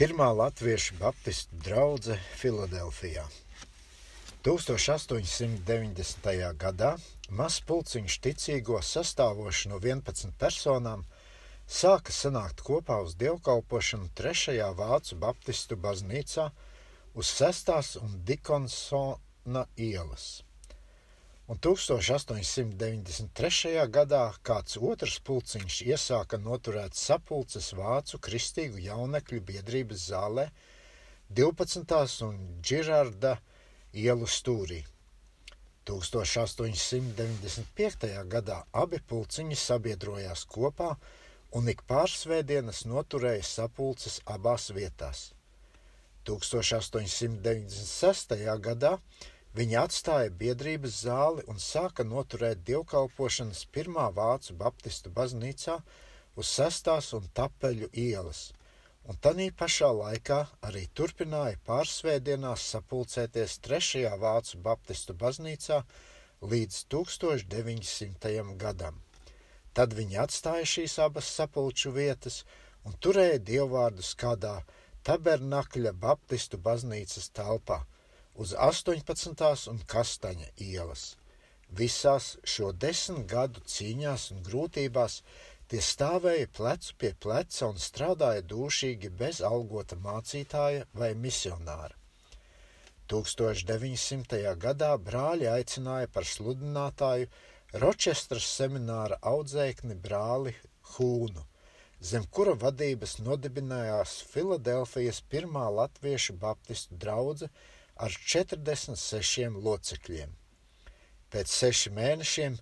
Pirmā latviešu baptistu draudzene Filadelfijā. 1890. gadā mazs pulciņš ticīgo sastāvošs no 11 personām sāka sanākt kopā uz dievkalpošanu trešajā Vācu baptistu baznīcā uz 6. un Dikonsona ielas un 1893. gadā kāds otrs pulciņš iesāka noturēt sapulces Vācu kristīgu jaunekļu biedrības zālē 12. un Džirarda ielu stūrī. 1895. gadā abi pulciņi sabiedrojās kopā un ik pārsvētdienas noturēja sapulces abās vietās. 1896. gadā Viņi atstāja biedrības zāli un sāka noturēt dievkalpošanas pirmā vācu baptistu baznīcā uz sestās un tapeļu ielas, un tanī pašā laikā arī turpināja pārsvētdienās sapulcēties trešajā vācu baptistu baznīcā līdz 1900. gadam. Tad viņi atstāja šīs abas sapulču vietas un turēja dievvvārdus kādā tabernakļa baptistu baznīcas telpā – uz 18. un Kastaņa ielas. Visās šo desmit gadu cīņās un grūtībās tie stāvēja plecu pie pleca un strādāja dūšīgi bez algota mācītāja vai misionāra. 1900. gadā brāļi aicināja par sludinātāju Ročestras semināra audzēkni brāli Hūnu, zem kura vadības nodibinājās Filadelfijas pirmā latviešu baptistu draudze ar 46 locekļiem. Pēc sešiem mēnešiem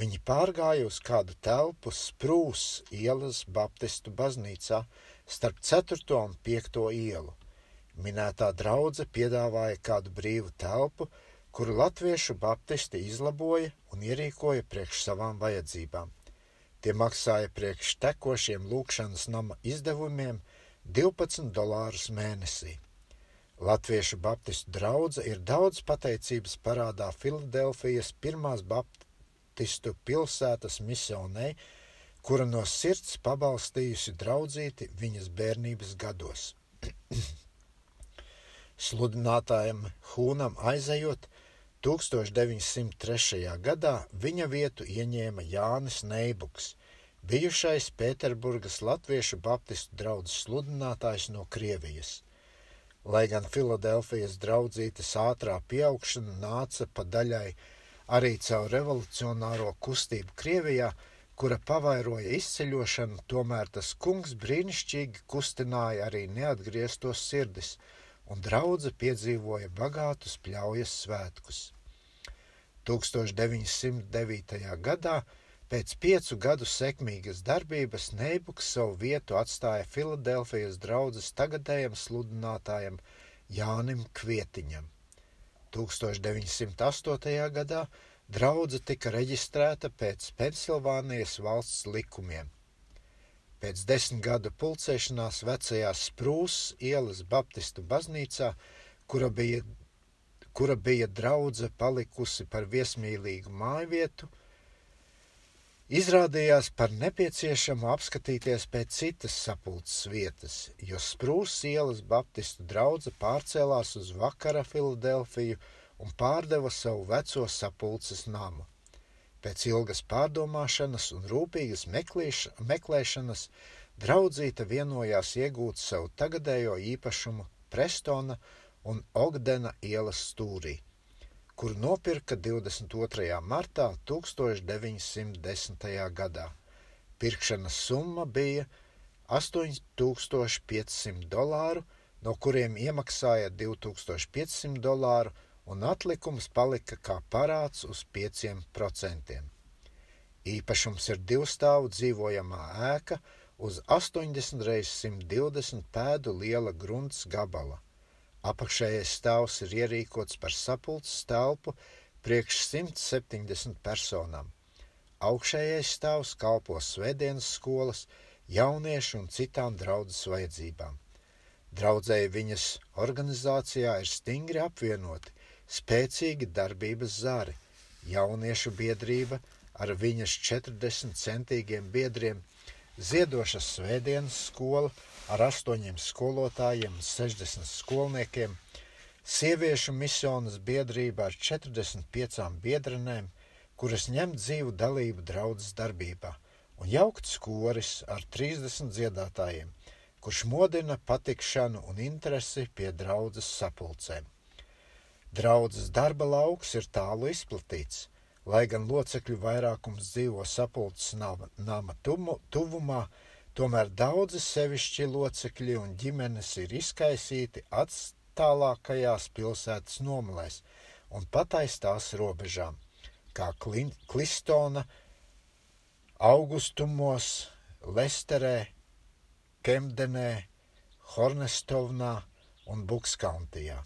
viņi pārgāja uz kādu telpu Sprūs ielas Baptistu baznīcā starp 4. un 5. ielu. Minētā draudzene piedāvāja kādu brīvu telpu, kuru latviešu baptisti izlaboja un ierīkoja priekš savām vajadzībām. Tie maksāja priekš tekošiem lūkšanas nama izdevumiem 12 dolārus mēnesī. Latviešu baptistu draudze ir daudz pateicības parādā Filadelfijas pirmās baptistu pilsētas misionē, kura no sirds pabalstījusi draudzīti viņas bērnības gados. Sludinātājam Hūnam aizejot, 1903. gadā viņa vietu ieņēma Jānis Neibuks, bijušais Pēterburgas latviešu baptistu draudzes sludinātājs no Krievijas. Lai gan Filadelfijas draudzītes ātrā pieaugšana nāca pa daļai arī caur revolucionāro kustību Krievijā, kura pavairoja izceļošanu, tomēr tas kungs brīnišķīgi kustināja arī neatgrieztos sirdis, un draudze piedzīvoja bagātus pļaujas svētkus. 1909. gadā Pēc piecu gadu sekmīgas darbības Neibuks savu vietu atstāja Filadelfijas draudzes tagadējam sludinātājam Jānim Kvietiņam. 1908. gadā draudze tika reģistrēta pēc Pensilvānijas valsts likumiem. Pēc desmit gadu pulcēšanās vecajā Sprūsas ielas Baptistu baznīcā, kura bija, kura bija draudze palikusi par viesmīlīgu mājvietu, Izrādījās par nepieciešamu apskatīties pēc citas sapulces vietas, jo Sprūsas ielas Baptistu drauga pārcēlās uz vakara Filadelfiju un pārdeva savu veco sapulces namu. Pēc ilgas pārdomāšanas un rūpīgas meklēšanas draudzīta vienojās iegūt savu tagadējo īpašumu Prestona un Ogdena ielas stūrī kuru nopirka 22. martā 1910. gadā. Pirkšanas summa bija 8500 dolāru, no kuriem iemaksāja 2500 dolāru, un atlikums palika kā parāds uz 5%. Īpašums ir divstāvu dzīvojamā ēka uz 80 x 120 pēdu liela grunts gabala. Apakšējais stāvs ir ierīkots par sapulces telpu priekš 170 personām. Augšējais stāvs kalpo svētdienas skolas, jauniešu un citām draudzes vajadzībām. Draudzēji viņas organizācijā ir stingri apvienoti, spēcīgi darbības zari, jauniešu biedrība ar viņas 40 centīgiem biedriem, ziedošas svētdienas skola ar astoņiem skolotājiem un 60 skolniekiem, sieviešu misionas biedrība ar 45 biedrenēm, kuras ņem dzīvu dalību draudzes darbībā, un jaukts koris ar 30 dziedātājiem, kurš modina patikšanu un interesi pie draudzes sapulcēm. Draudzes darba lauks ir tālu izplatīts, lai gan locekļu vairākums dzīvo sapulces nama, tuvumā, tomēr daudzi sevišķi locekļi un ģimenes ir izkaisīti atstālākajās pilsētas nomalēs un patais tās robežām, kā Klistona, Augustumos, Lesterē, Kemdenē, Hornestovnā un Bukskauntijā.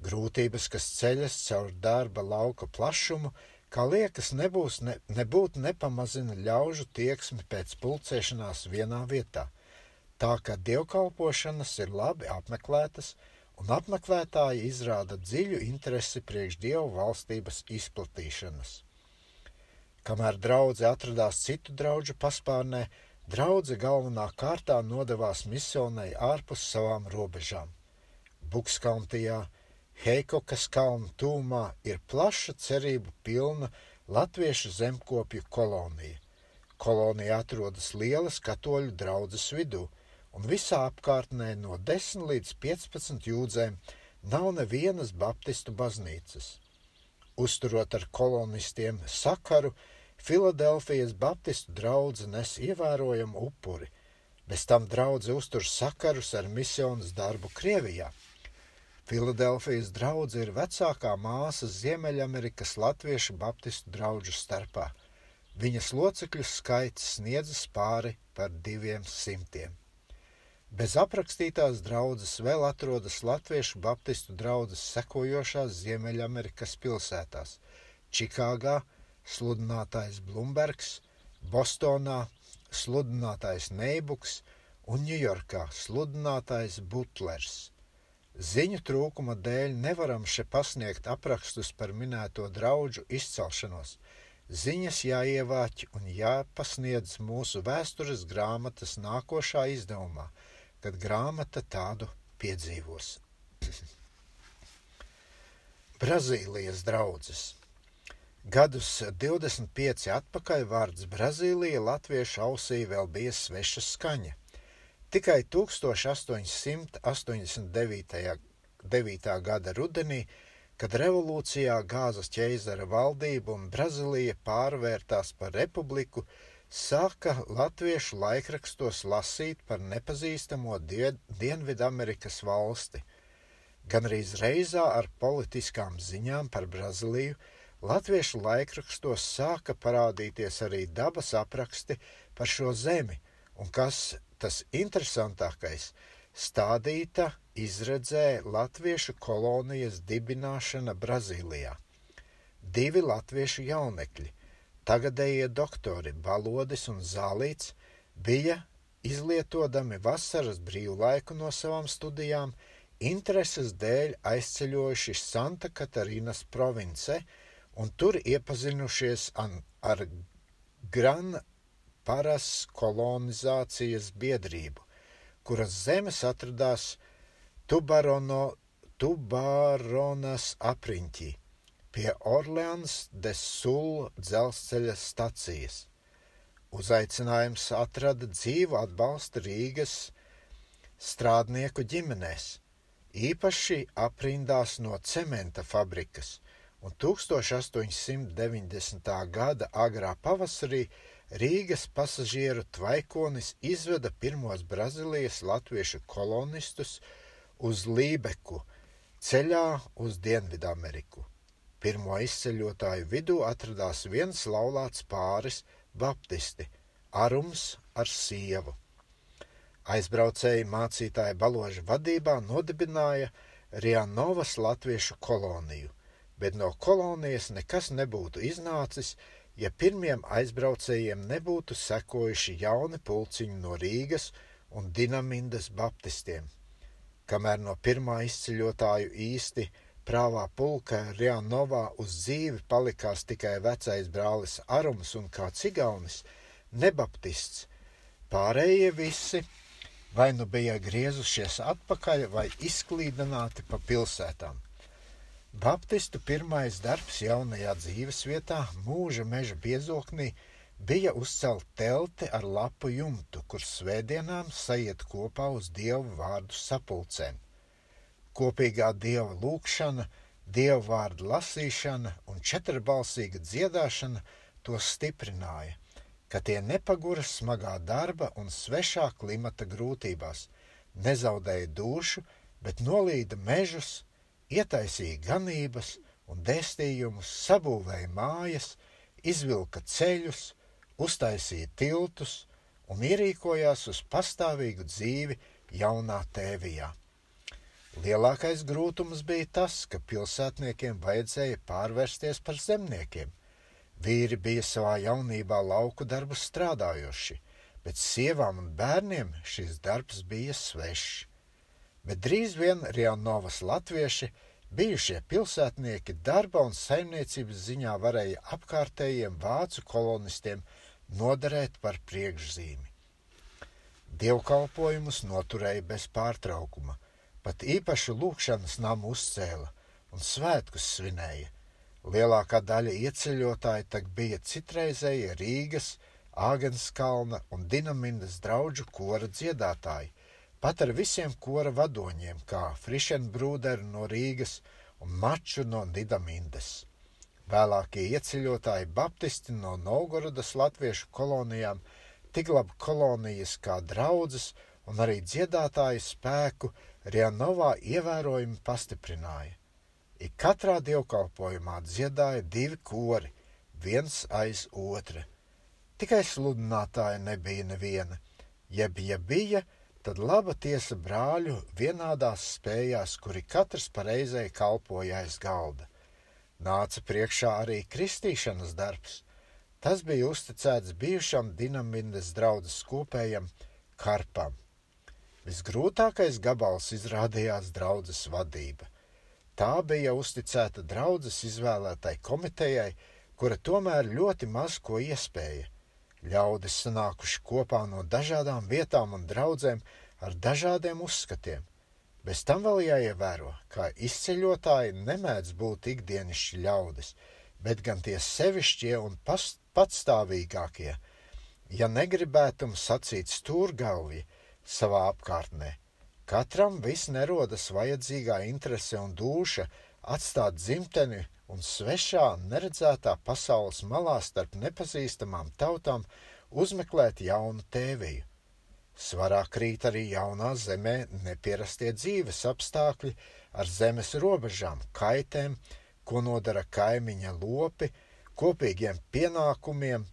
Grūtības, kas ceļas caur darba lauka plašumu, kā liekas, nebūs, ne, nebūtu nepamazina ļaužu tieksmi pēc pulcēšanās vienā vietā, tā ka dievkalpošanas ir labi apmeklētas, un apmeklētāji izrāda dziļu interesi priekš dievu valstības izplatīšanas. Kamēr draudze atradās citu draugu paspārnē, draudze galvenā kārtā nodevās misionai ārpus savām robežām. Bukskauntijā, Heikokas kalnu tūmā ir plaša cerību pilna latviešu zemkopju kolonija. Kolonija atrodas lielas katoļu draudzes vidū, un visā apkārtnē no 10 līdz 15 jūdzēm nav nevienas baptistu baznīcas. Uzturot ar kolonistiem sakaru, Filadelfijas baptistu draudze nes ievērojamu upuri, bez tam draudze uztur sakarus ar misijas darbu Krievijā. Filadelfijas draudzene ir vecākā māsa Ziemeļamerikas latviešu baptistu draugu starpā. Viņas locekļu skaits sniedzas pāri par diviem simtiem. Bez aprakstītās draudzes vēl atrodas latviešu baptistu draugas sekojošās Ziemeļamerikas pilsētās - Čikāgā, sludinātājs Blumbergs, Bostonā, sludinātājs Neibuks un Ņujorkā sludinātājs Butlers. Ziņu trūkuma dēļ nevaram še pasniegt aprakstus par minēto draugu izcelšanos. Ziņas jāievāķ un jāpasniedz mūsu vēstures grāmatas nākošā izdevumā, kad grāmata tādu piedzīvos. Brazīlijas draudzes. Gadus 25 atpakaļ vārds Brazīlija latviešu ausī vēl bija sveša skaņa. Tikai 1889. gada rudenī, kad revolūcijā gāzes ķeizara valdība un Brazīlija pārvērtās par republiku, sāka latviešu laikrakstos lasīt par nepazīstamo Dienvidamerikas valsti. Gan arī reizā ar politiskām ziņām par Brazīliju latviešu laikrakstos sāka parādīties arī dabas apraksti par šo zemi, un kas tas interesantākais - stādīta izredzē latviešu kolonijas dibināšana Brazīlijā. Divi latviešu jaunekļi, tagadējie doktori Balodis un Zālīts, bija izlietodami vasaras brīvlaiku no savām studijām, intereses dēļ aizceļojuši Santa Katarīnas province un tur iepazinušies ar Gran paras kolonizācijas biedrību, kuras zemes atradās Tubarono, Tubaronas apriņķī pie Orleans de Sul dzelzceļa stacijas. Uzaicinājums atrada dzīvu atbalstu Rīgas strādnieku ģimenēs, īpaši aprindās no cementa fabrikas, un 1890. gada agrā pavasarī Rīgas pasažieru tvaikonis izveda pirmos Brazīlijas latviešu kolonistus uz Lībeku, ceļā uz Dienvidameriku. Pirmo izceļotāju vidū atradās viens laulāts pāris - baptisti, Arums ar sievu. Aizbraucēji mācītāja baloža vadībā nodibināja Rianovas latviešu koloniju, bet no kolonijas nekas nebūtu iznācis, ja pirmiem aizbraucējiem nebūtu sekojuši jauni pulciņi no Rīgas un Dinamindas baptistiem. Kamēr no pirmā izceļotāju īsti prāvā pulka Rianovā uz dzīvi palikās tikai vecais brālis Arums un kā cigaunis, nebaptists, pārējie visi vai nu bija griezušies atpakaļ vai izklīdināti pa pilsētām. Baptistu pirmais darbs jaunajā dzīvesvietā, mūža meža biezoknī, bija uzcelt telti ar lapu jumtu, kur svētdienām sajiet kopā uz dievu vārdu sapulcēm. Kopīgā dieva lūkšana, dievu vārdu lasīšana un četrbalsīga dziedāšana tos stiprināja, ka tie nepagura smagā darba un svešā klimata grūtībās, nezaudēja dušu, bet nolīda mežus, ietaisīja ganības un dēstījumus, sabūvēja mājas, izvilka ceļus, uztaisīja tiltus un ierīkojās uz pastāvīgu dzīvi jaunā tēvijā. Lielākais grūtums bija tas, ka pilsētniekiem vajadzēja pārvērsties par zemniekiem. Vīri bija savā jaunībā lauku darbu strādājoši, bet sievām un bērniem šis darbs bija svešs. Bet drīz vien Rienovas latvieši, bijušie pilsētnieki, darba un saimniecības ziņā varēja apkārtējiem vācu kolonistiem noderēt par priekšzīmi. Dievkalpojumus noturēja bez pārtraukuma, pat īpašu lūkšanas namu uzcēla un svētkus svinēja Lielākā daļa ieceļotāji tak bija citreizēji Rīgas, Āgenskalna un Dinamindas draudžu kora dziedātāji, pat ar visiem kora vadoņiem, kā Frišenbrūderu no Rīgas un Maču no Didamindas. Vēlākie ieceļotāji baptisti no Novgorodas latviešu kolonijām, Tiglaba kolonijas kā draudzes un arī dziedātāju spēku Rianovā ievērojami pastiprināja. Ik katrā dievkalpojumā dziedāja divi kori, viens aiz otra. Tikai sludinātāja nebija neviena, jeb ja bija, tad laba tiesa brāļu vienādās spējās, kuri katrs pareizai kalpoja aiz galda. Nāca priekšā arī kristīšanas darbs. Tas bija uzticēts bijušam dinamindas draudzes kopējam Karpam. Visgrūtākais gabals izrādījās draudzes vadība – Tā bija uzticēta draudzes izvēlētai komitejai, kura tomēr ļoti maz ko iespēja. Ļaudis sanākuši kopā no dažādām vietām un draudzēm ar dažādiem uzskatiem. Bez tam vēl jāievēro, ka izceļotāji nemēdz būt ikdienišķi ļaudis, bet gan tie sevišķie un patstāvīgākie, ja negribētum sacīt stūrgalvi savā apkārtnē, Katram viss nerodas vajadzīgā interese un dūša atstāt dzimteni un svešā, neredzētā pasaules malā starp nepazīstamām tautām uzmeklēt jaunu tēviju. Svarā krīt arī jaunā zemē nepierastie dzīves apstākļi ar zemes robežām, kaitēm, ko nodara kaimiņa lopi, kopīgiem pienākumiem,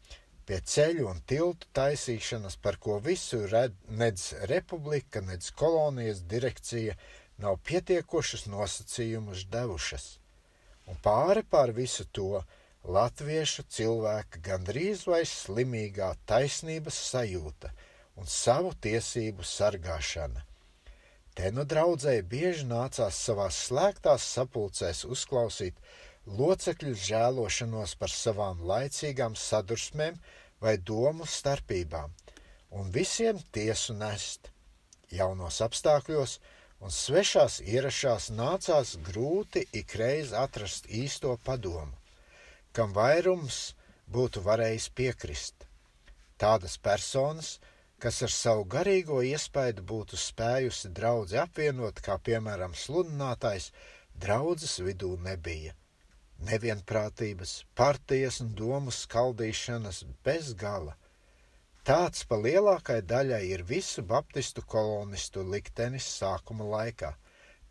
pie ceļu un tiltu taisīšanas, par ko visu red, nedz republika, nedz kolonijas direkcija nav pietiekošas nosacījumus devušas. Un pāri pār visu to latviešu cilvēka gandrīz vai slimīgā taisnības sajūta un savu tiesību sargāšana. Te nu draudzēji bieži nācās savās slēgtās sapulcēs uzklausīt locekļu žēlošanos par savām laicīgām sadursmēm vai domu starpībām, un visiem tiesu nest. Jaunos apstākļos un svešās ierašās nācās grūti ikreiz atrast īsto padomu, kam vairums būtu varējis piekrist. Tādas personas, kas ar savu garīgo iespaidu būtu spējusi draudzi apvienot, kā piemēram sludinātājs, draudzes vidū nebija nevienprātības, partijas un domu skaldīšanas bez gala. Tāds pa lielākai daļai ir visu baptistu kolonistu liktenis sākuma laikā.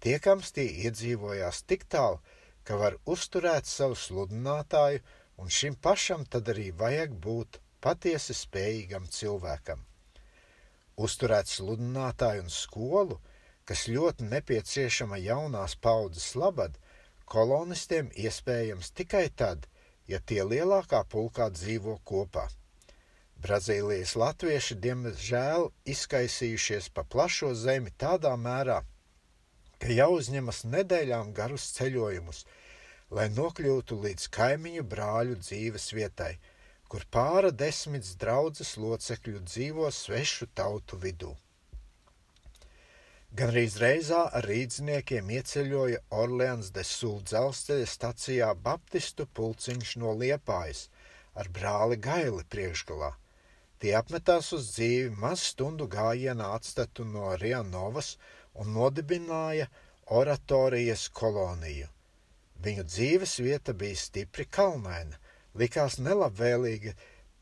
Tie iedzīvojās tik tālu, ka var uzturēt savu sludinātāju, un šim pašam tad arī vajag būt patiesi spējīgam cilvēkam. Uzturēt sludinātāju un skolu, kas ļoti nepieciešama jaunās paudzes labad, kolonistiem iespējams tikai tad, ja tie lielākā pulkā dzīvo kopā. Brazīlijas latvieši diemžēl izkaisījušies pa plašo zemi tādā mērā, ka jāuzņemas nedēļām garus ceļojumus, lai nokļūtu līdz kaimiņu brāļu dzīves vietai, kur pāra desmits draudzes locekļu dzīvo svešu tautu vidū. Gan arī reizā ar rīdzniekiem ieceļoja Orleans de Sula dzelzceļa stacijā Baptistu pulciņš no Liepājas ar brāli Gaili priekšgalā. Tie apmetās uz dzīvi maz stundu gājienā atstatu no Rianovas un nodibināja oratorijas koloniju. Viņu dzīves vieta bija stipri kalnaina, likās nelabvēlīga,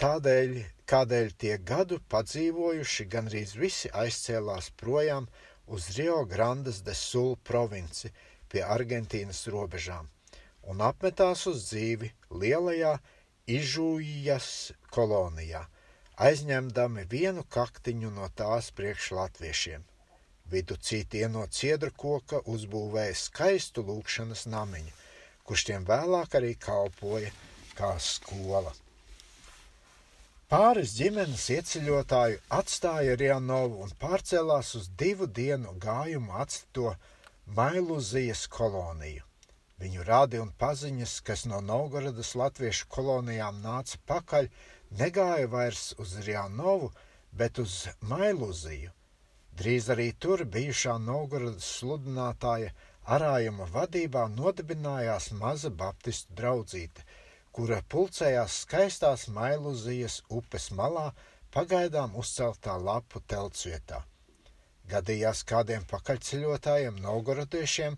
tādēļ, kādēļ tie gadu padzīvojuši gandrīz visi aizcēlās projām uz Rio Grandes de Sul provinci pie Argentīnas robežām un apmetās uz dzīvi lielajā Ižūjas kolonijā, aizņemdami vienu kaktiņu no tās priekš latviešiem. Vidu citi no ciedra koka uzbūvēja skaistu lūkšanas namiņu, kurš tiem vēlāk arī kalpoja kā skola. Pāris ģimenes ieceļotāju atstāja Rianovu un pārcēlās uz divu dienu gājumu atstato Mailuzijas koloniju. Viņu rādi un paziņas, kas no Novgorodas latviešu kolonijām nāca pakaļ, negāja vairs uz Rianovu, bet uz Mailuziju. Drīz arī tur bijušā Novgorodas sludinātāja arājuma vadībā nodibinājās maza baptistu draudzīte – kura pulcējās skaistās Mailuzijas upes malā, pagaidām uzceltā lapu teltsvietā. Gadījās kādiem pakaļceļotājiem Novgorodiešiem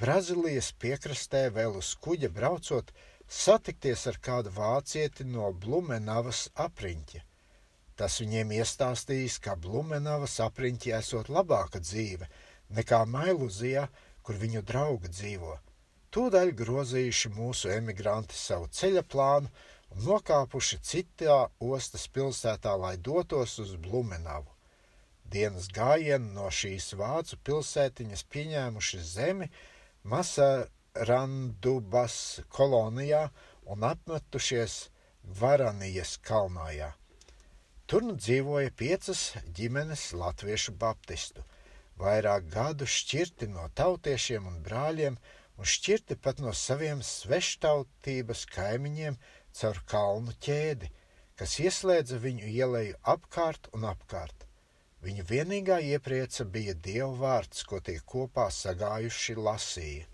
Brazīlijas piekrastē vēl uz kuģa braucot, satikties ar kādu vācieti no Blumenavas apriņķa. Tas viņiem iestāstījis, ka Blumenavas apriņķi esot labāka dzīve nekā Mailuzijā, kur viņu draugi dzīvo – Tūdaļ grozījuši mūsu emigranti savu ceļa plānu un nokāpuši citā ostas pilsētā, lai dotos uz Blumenavu. Dienas gājienu no šīs vācu pilsētiņas pieņēmuši zemi Masarandubas kolonijā un apmetušies Varanijas kalnājā. Tur nu dzīvoja piecas ģimenes latviešu baptistu, vairāk gadu šķirti no tautiešiem un brāļiem, un šķirti pat no saviem sveštautības kaimiņiem caur kalnu ķēdi, kas ieslēdza viņu ieleju apkārt un apkārt. Viņu vienīgā ieprieca bija Dieva vārds, ko tie kopā sagājuši lasīja.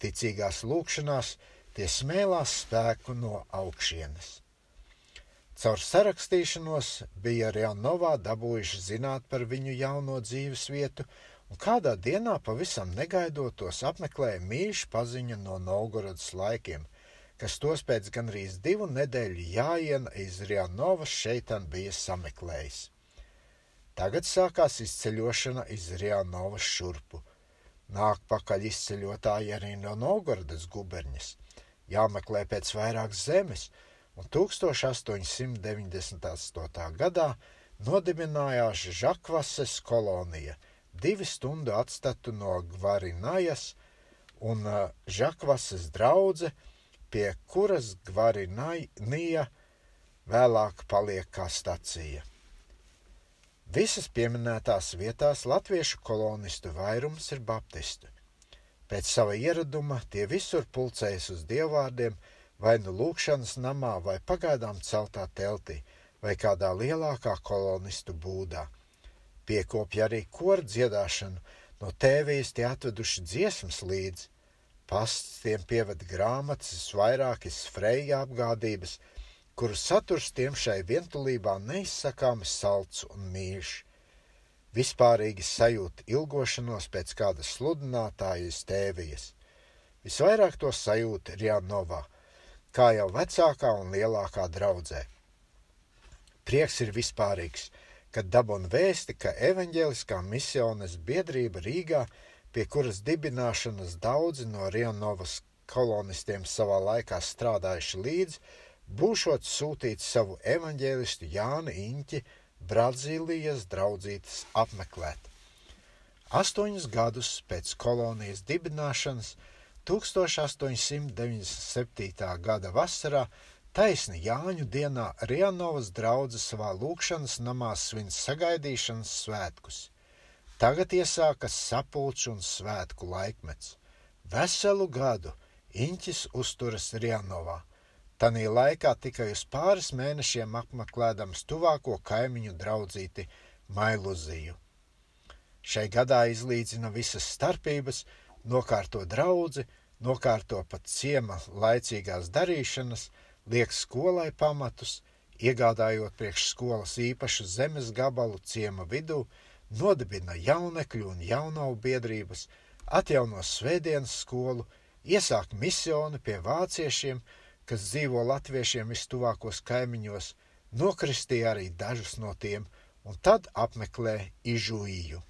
Ticīgās lūkšanās tie smēlās spēku no augšienes. Caur sarakstīšanos bija Rjanovā dabūjuši zināt par viņu jauno dzīves vietu un kādā dienā pavisam negaidot tos apmeklēja mīļš paziņa no Novgorodas laikiem, kas tos pēc gandrīz divu nedēļu jāiena iz Rianovas šeitan bija sameklējis. Tagad sākās izceļošana iz Rianovas šurpu. Nāk pakaļ izceļotāji arī no Novgorodas guberņas, jāmeklē pēc vairāk zemes, un 1898. gadā nodibinājās Žakvases kolonija – divi stundu atstatu no Gvarinajas un uh, Žakvasas draudze, pie kuras Gvarinija vēlāk paliek kā stacija. Visas pieminētās vietās latviešu kolonistu vairums ir baptistu. Pēc sava ieraduma tie visur pulcējas uz dievvvārdiem, vai nu lūkšanas namā, vai pagaidām celtā teltī, vai kādā lielākā kolonistu būdā piekopja arī koru dziedāšanu, no tēvijas tie atveduši dziesmas līdzi. Pasts tiem pievada grāmatas, vairākas freja apgādības, kuru saturs tiem šai vientulībā neizsakāmi salds un mīļš. Vispārīgi sajūta ilgošanos pēc kāda sludinātājas tēvijas. Visvairāk to sajūta Rjanovā, kā jau vecākā un lielākā draudzē. Prieks ir vispārīgs, kad dabūna vēsti, ka evaņģēliskā misiones biedrība Rīgā, pie kuras dibināšanas daudzi no Rienovas kolonistiem savā laikā strādājuši līdzi, būšot sūtīt savu evaņģēlistu Jāni Inķi Brazīlijas draudzītes apmeklēt. Astoņus gadus pēc kolonijas dibināšanas 1897. gada vasarā Taisni Jāņu dienā Rianovas draudzes savā lūkšanas namā svin sagaidīšanas svētkus. Tagad iesākas sapulču un svētku laikmets. Veselu gadu Inķis uzturas Rianovā. Tanī laikā tikai uz pāris mēnešiem apmeklēdams tuvāko kaimiņu draudzīti Mailuziju. Šai gadā izlīdzina visas starpības, nokārto draudzi, nokārto pat ciema laicīgās darīšanas, liek skolai pamatus, iegādājot priekš skolas īpašu zemes gabalu ciema vidū, nodibina jaunekļu un jaunavu biedrības, atjauno svētdienas skolu, iesāk misionu pie vāciešiem, kas dzīvo latviešiem vistuvākos kaimiņos, nokristīja arī dažus no tiem, un tad apmeklē Ižuiju.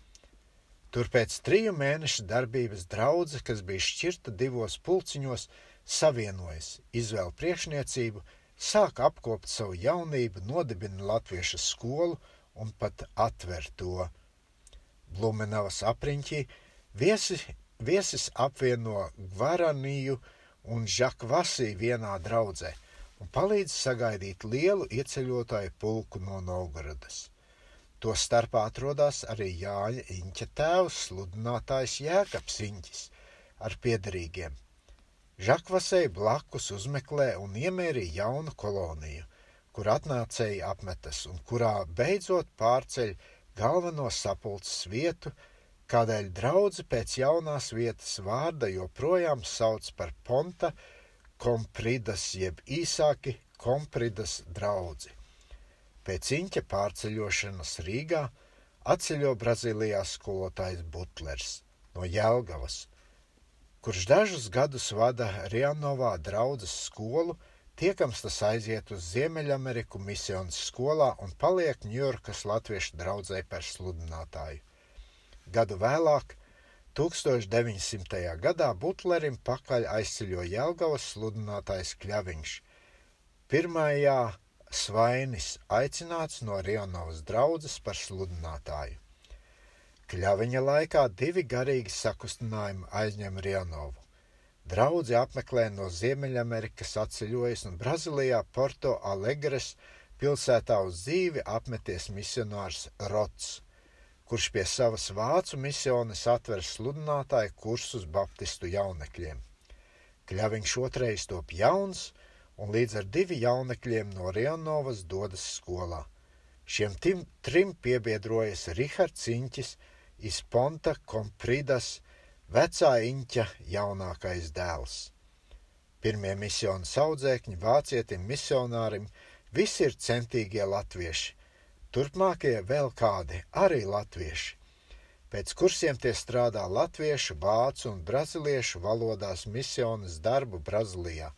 Tur pēc triju mēnešu darbības draudze, kas bija šķirta divos pulciņos, savienojas, izvēl priekšniecību, sāk apkopt savu jaunību, nodibina latviešu skolu un pat atver to. Blumenavas apriņķī viesi, viesis apvieno Gvaraniju un Žakvasī vienā draudzē un palīdz sagaidīt lielu ieceļotāju pulku no Novgorodas. To starpā atrodas arī Jāņa Inča tēvs, sludinātājs Jēkabs Inķis ar piedarīgiem. Žakvasei blakus uzmeklē un iemērī jaunu koloniju, kur atnācēji apmetas un kurā beidzot pārceļ galveno sapulces vietu, kādēļ draudzi pēc jaunās vietas vārda joprojām sauc par Ponta Kompridas jeb īsāki Kompridas draudzi. Pēc Inķa pārceļošanas Rīgā atceļo Brazīlijā skolotājs Butlers no Jelgavas, kurš dažus gadus vada Rianovā draudzes skolu, tiekams tas aiziet uz Ziemeļameriku misijas skolā un paliek Ņujorkas latviešu draudzē par sludinātāju. Gadu vēlāk, 1900. gadā Butlerim pakaļ aizceļo Jelgavas sludinātājs Kļaviņš. Pirmajā Svainis aicināts no Rionovas draudzes par sludinātāju. Kļaviņa laikā divi garīgi sakustinājumi aizņem Rionovu. Draudzi apmeklē no Ziemeļamerikas atceļojas un Brazīlijā Porto Alegres pilsētā uz dzīvi apmeties misionārs Rots, kurš pie savas vācu misiones atver sludinātāju kursus baptistu jaunekļiem. Kļaviņš otrais top jauns, un līdz ar divi jaunekļiem no Rianovas dodas skolā. Šiem tim, trim piebiedrojas Rihards Inķis, Isponta Kompridas, vecā Inķa jaunākais dēls. Pirmie misijas audzēkņi vācietim misionārim visi ir centīgie latvieši, turpmākie vēl kādi arī latvieši. Pēc kursiem tie strādā latviešu, vācu un braziliešu valodās misijas darbu Brazīlijā,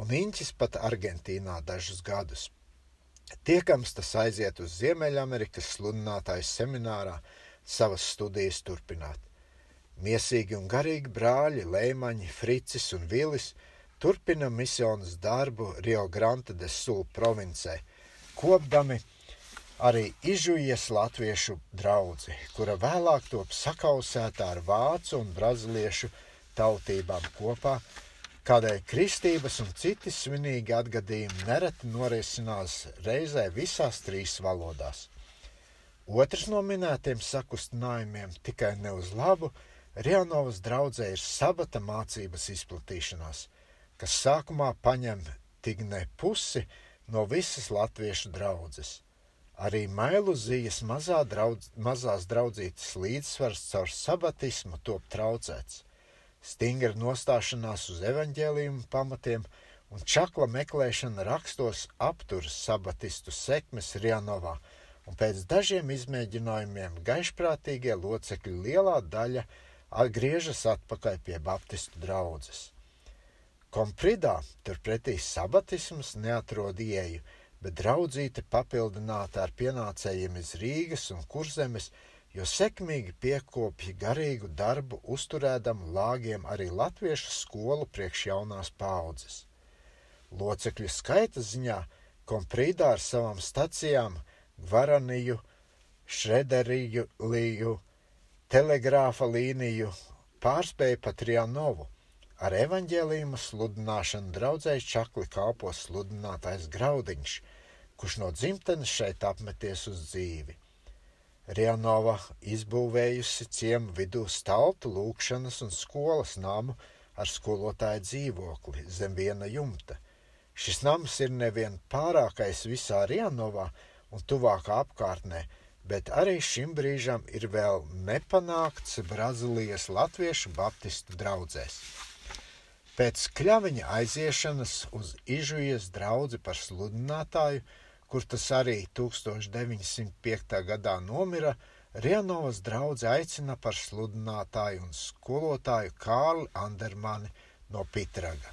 un Inķis pat Argentīnā dažus gadus. Tiekams tas aiziet uz Ziemeļamerikas sludinātājs seminārā savas studijas turpināt. Miesīgi un garīgi brāļi Leimaņi, Fricis un Vilis turpina misijas darbu Rio Grande de Sul provincē, kopdami arī izžujies latviešu draudzi, kura vēlāk top sakausēta ar vācu un braziliešu tautībām kopā, kādēļ kristības un citi svinīgi atgadījumi nereti norisinās reizē visās trīs valodās. Otrs no minētiem sakustinājumiem tikai ne uz labu Rianovas draudzē ir sabata mācības izplatīšanās, kas sākumā paņem tik ne pusi no visas latviešu draudzes. Arī mailu zijas mazā draudz, mazās draudzītes līdzsvars caur sabatismu top traucēts – stingra nostāšanās uz evaņģēlījumu pamatiem un čakla meklēšana rakstos aptur sabatistu sekmes Rianovā, un pēc dažiem izmēģinājumiem gaišprātīgie locekļi lielā daļa atgriežas atpakaļ pie baptistu draudzes. Kompridā turpretī sabatisms neatrod ieju, bet draudzīte papildināta ar pienācējiem iz Rīgas un Kurzemes jo sekmīgi piekopja garīgu darbu, uzturēdam lāgiem arī latviešu skolu priekš jaunās paudzes. Locekļu skaita ziņā komprīdā ar savām stacijām Varaniju, Šrederiju, Līju, telegrāfa līniju pārspēja pat Rianovu. Ar evaņģēlījumu sludināšanu draudzēji čakli kalpos sludinātājs Graudiņš, kurš no dzimtenes šeit apmeties uz dzīvi. Rianova izbūvējusi ciemu vidū staltu lūkšanas un skolas namu ar skolotāju dzīvokli zem viena jumta. Šis nams ir nevien pārākais visā Rienovā un tuvākā apkārtnē, bet arī šim brīžam ir vēl nepanākts Brazīlijas latviešu baptistu draudzēs. Pēc kļaviņa aiziešanas uz Ižujas draudzi par sludinātāju, kur tas arī 1905. gadā nomira, Rianovas draudze aicina par sludinātāju un skolotāju Kārli Andermani no Pitraga.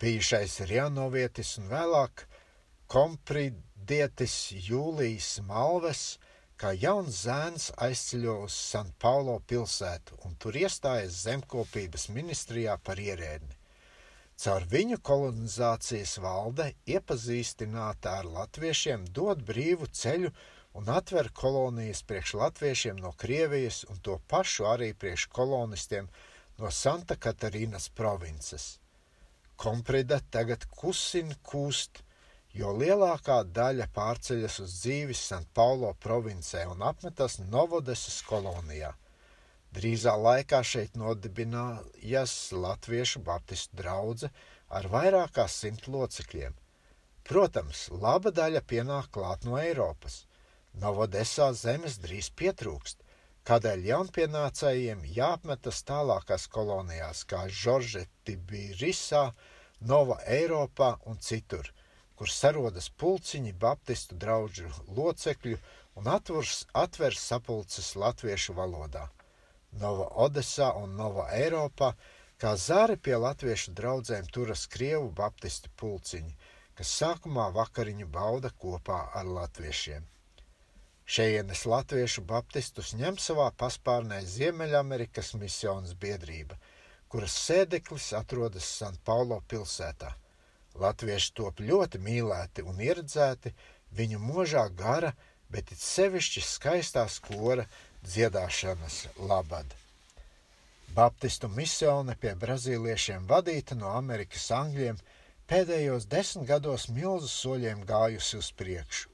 Bijušais Rianovietis un vēlāk kompridietis Jūlijas Malves, kā jauns zēns aizceļo uz San Paulo pilsētu un tur iestājas zemkopības ministrijā par ierēdni. Caur viņu kolonizācijas valde iepazīstināta ar latviešiem dod brīvu ceļu un atver kolonijas priekš latviešiem no Krievijas un to pašu arī priekš kolonistiem no Santa Katarīnas provinces. Komprida tagad kusin kūst, jo lielākā daļa pārceļas uz dzīvi San Paulo provincē un apmetas Novodesas kolonijā. Drīzā laikā šeit nodibinājās Latviešu baptistu draudze ar vairāk kā simt locekļiem. Protams, laba daļa pienāk klāt no Eiropas – Novodesā zemes drīz pietrūkst, kādēļ jaunpienācējiem jāapmetas tālākās kolonijās, kā Žoržē, Tibirisā, Nova Eiropā un citur, kur sarodas pulciņi baptistu draugu locekļu un atvers, atvers sapulces latviešu valodā. Nova Odesā un Nova Eiropā, kā zāri pie latviešu draudzēm turas Krievu baptistu pulciņi, kas sākumā vakariņu bauda kopā ar latviešiem. Šejienes latviešu baptistus ņem savā paspārnē Ziemeļamerikas misijas biedrība, kuras sēdeklis atrodas San Paulo pilsētā. Latvieši top ļoti mīlēti un ieredzēti viņu mūžā gara, bet it sevišķi skaistā skora dziedāšanas labad. Baptistu misione pie brazīliešiem vadīta no Amerikas angļiem pēdējos desmit gados milzu soļiem gājusi uz priekšu.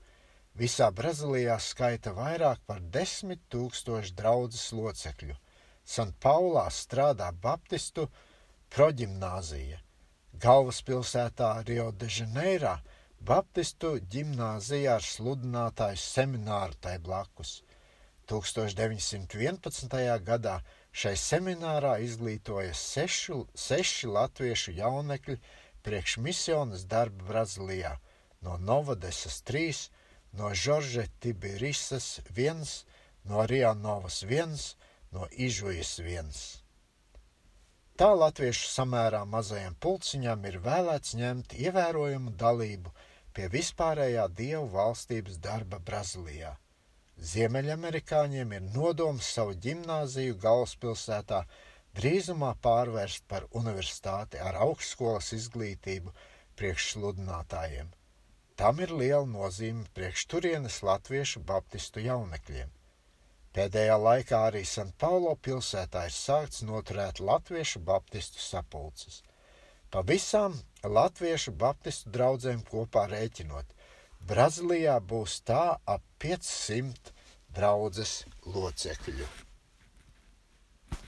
Visā Brazīlijā skaita vairāk par desmit tūkstošu draudzes locekļu. San Paulā strādā Baptistu proģimnāzija. Galvaspilsētā Rio de Janeirā Baptistu ģimnāzija ar sludinātāju semināru tai blakus. 1911. gadā šai seminārā izglītoja sešu, seši latviešu jaunekļi priekš misijas darba Brazīlijā, no Novadesas trīs no Žorža Tibirisas viens, no Rianovas viens, no Ižujas viens. Tā latviešu samērā mazajam pulciņam ir vēlēts ņemt ievērojumu dalību pie vispārējā dievu valstības darba Brazīlijā. Ziemeļamerikāņiem ir nodoms savu ģimnāziju galvaspilsētā drīzumā pārvērst par universitāti ar augstskolas izglītību priekšsludinātājiem. Tam ir liela nozīme priekš turienes latviešu baptistu jaunekļiem. Pēdējā laikā arī San Paulo pilsētā ir sākts noturēt latviešu baptistu sapulces. Pa visām latviešu baptistu draugiem kopā rēķinot, Brazīlijā būs tā ap 500 draudzes locekļu.